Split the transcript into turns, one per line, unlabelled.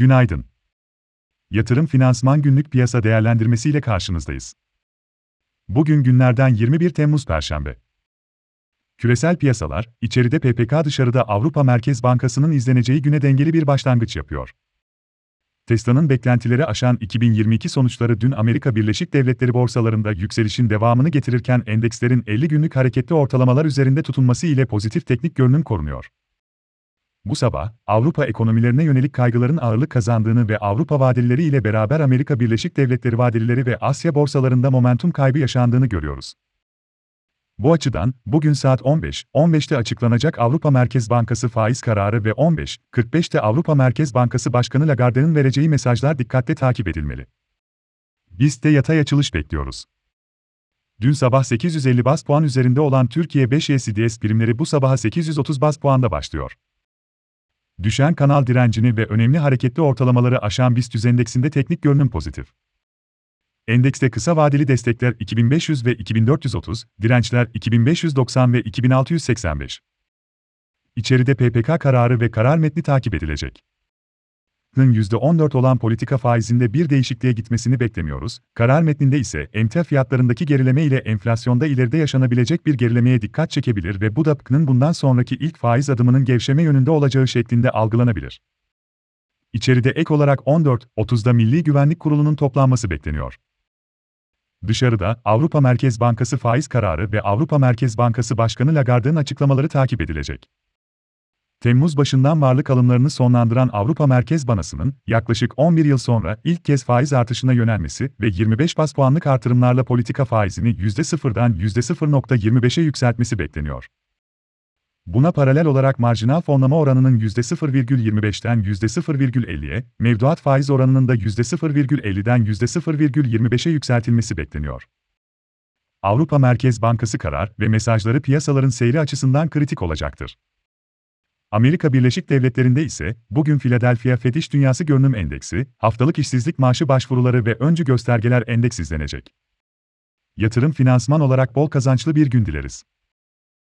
Günaydın. Yatırım Finansman Günlük Piyasa Değerlendirmesi ile karşınızdayız. Bugün günlerden 21 Temmuz Perşembe. Küresel piyasalar, içeride PPK dışarıda Avrupa Merkez Bankası'nın izleneceği güne dengeli bir başlangıç yapıyor. Tesla'nın beklentileri aşan 2022 sonuçları dün Amerika Birleşik Devletleri borsalarında yükselişin devamını getirirken endekslerin 50 günlük hareketli ortalamalar üzerinde tutunması ile pozitif teknik görünüm korunuyor. Bu sabah, Avrupa ekonomilerine yönelik kaygıların ağırlık kazandığını ve Avrupa vadelileri ile beraber Amerika Birleşik Devletleri vadelileri ve Asya borsalarında momentum kaybı yaşandığını görüyoruz. Bu açıdan, bugün saat 15, 15'te açıklanacak Avrupa Merkez Bankası faiz kararı ve 15, 45'te Avrupa Merkez Bankası Başkanı Lagarde'ın vereceği mesajlar dikkatle takip edilmeli. Biz de yatay açılış bekliyoruz. Dün sabah 850 bas puan üzerinde olan Türkiye 5 CDS primleri bu sabaha 830 bas puanda başlıyor. Düşen kanal direncini ve önemli hareketli ortalamaları aşan BIST endeksinde teknik görünüm pozitif. Endekste kısa vadeli destekler 2500 ve 2430, dirençler 2590 ve 2685. İçeride PPK kararı ve karar metni takip edilecek. Hın %14 olan politika faizinde bir değişikliğe gitmesini beklemiyoruz. Karar metninde ise emtia fiyatlarındaki gerileme ile enflasyonda ileride yaşanabilecek bir gerilemeye dikkat çekebilir ve bu da PK'nın bundan sonraki ilk faiz adımının gevşeme yönünde olacağı şeklinde algılanabilir. İçeride ek olarak 14.30'da Milli Güvenlik Kurulu'nun toplanması bekleniyor. Dışarıda, Avrupa Merkez Bankası faiz kararı ve Avrupa Merkez Bankası Başkanı Lagarde'ın açıklamaları takip edilecek. Temmuz başından varlık alımlarını sonlandıran Avrupa Merkez Bankası'nın yaklaşık 11 yıl sonra ilk kez faiz artışına yönelmesi ve 25 bas puanlık artırımlarla politika faizini %0'dan %0.25'e yükseltmesi bekleniyor. Buna paralel olarak marjinal fonlama oranının %0,25'ten %0,50'ye, mevduat faiz oranının da %0,50'den %0,25'e yükseltilmesi bekleniyor. Avrupa Merkez Bankası karar ve mesajları piyasaların seyri açısından kritik olacaktır. Amerika Birleşik Devletleri'nde ise, bugün Philadelphia Fed İş Dünyası Görünüm Endeksi, haftalık işsizlik maaşı başvuruları ve öncü göstergeler endeks izlenecek. Yatırım finansman olarak bol kazançlı bir gün dileriz.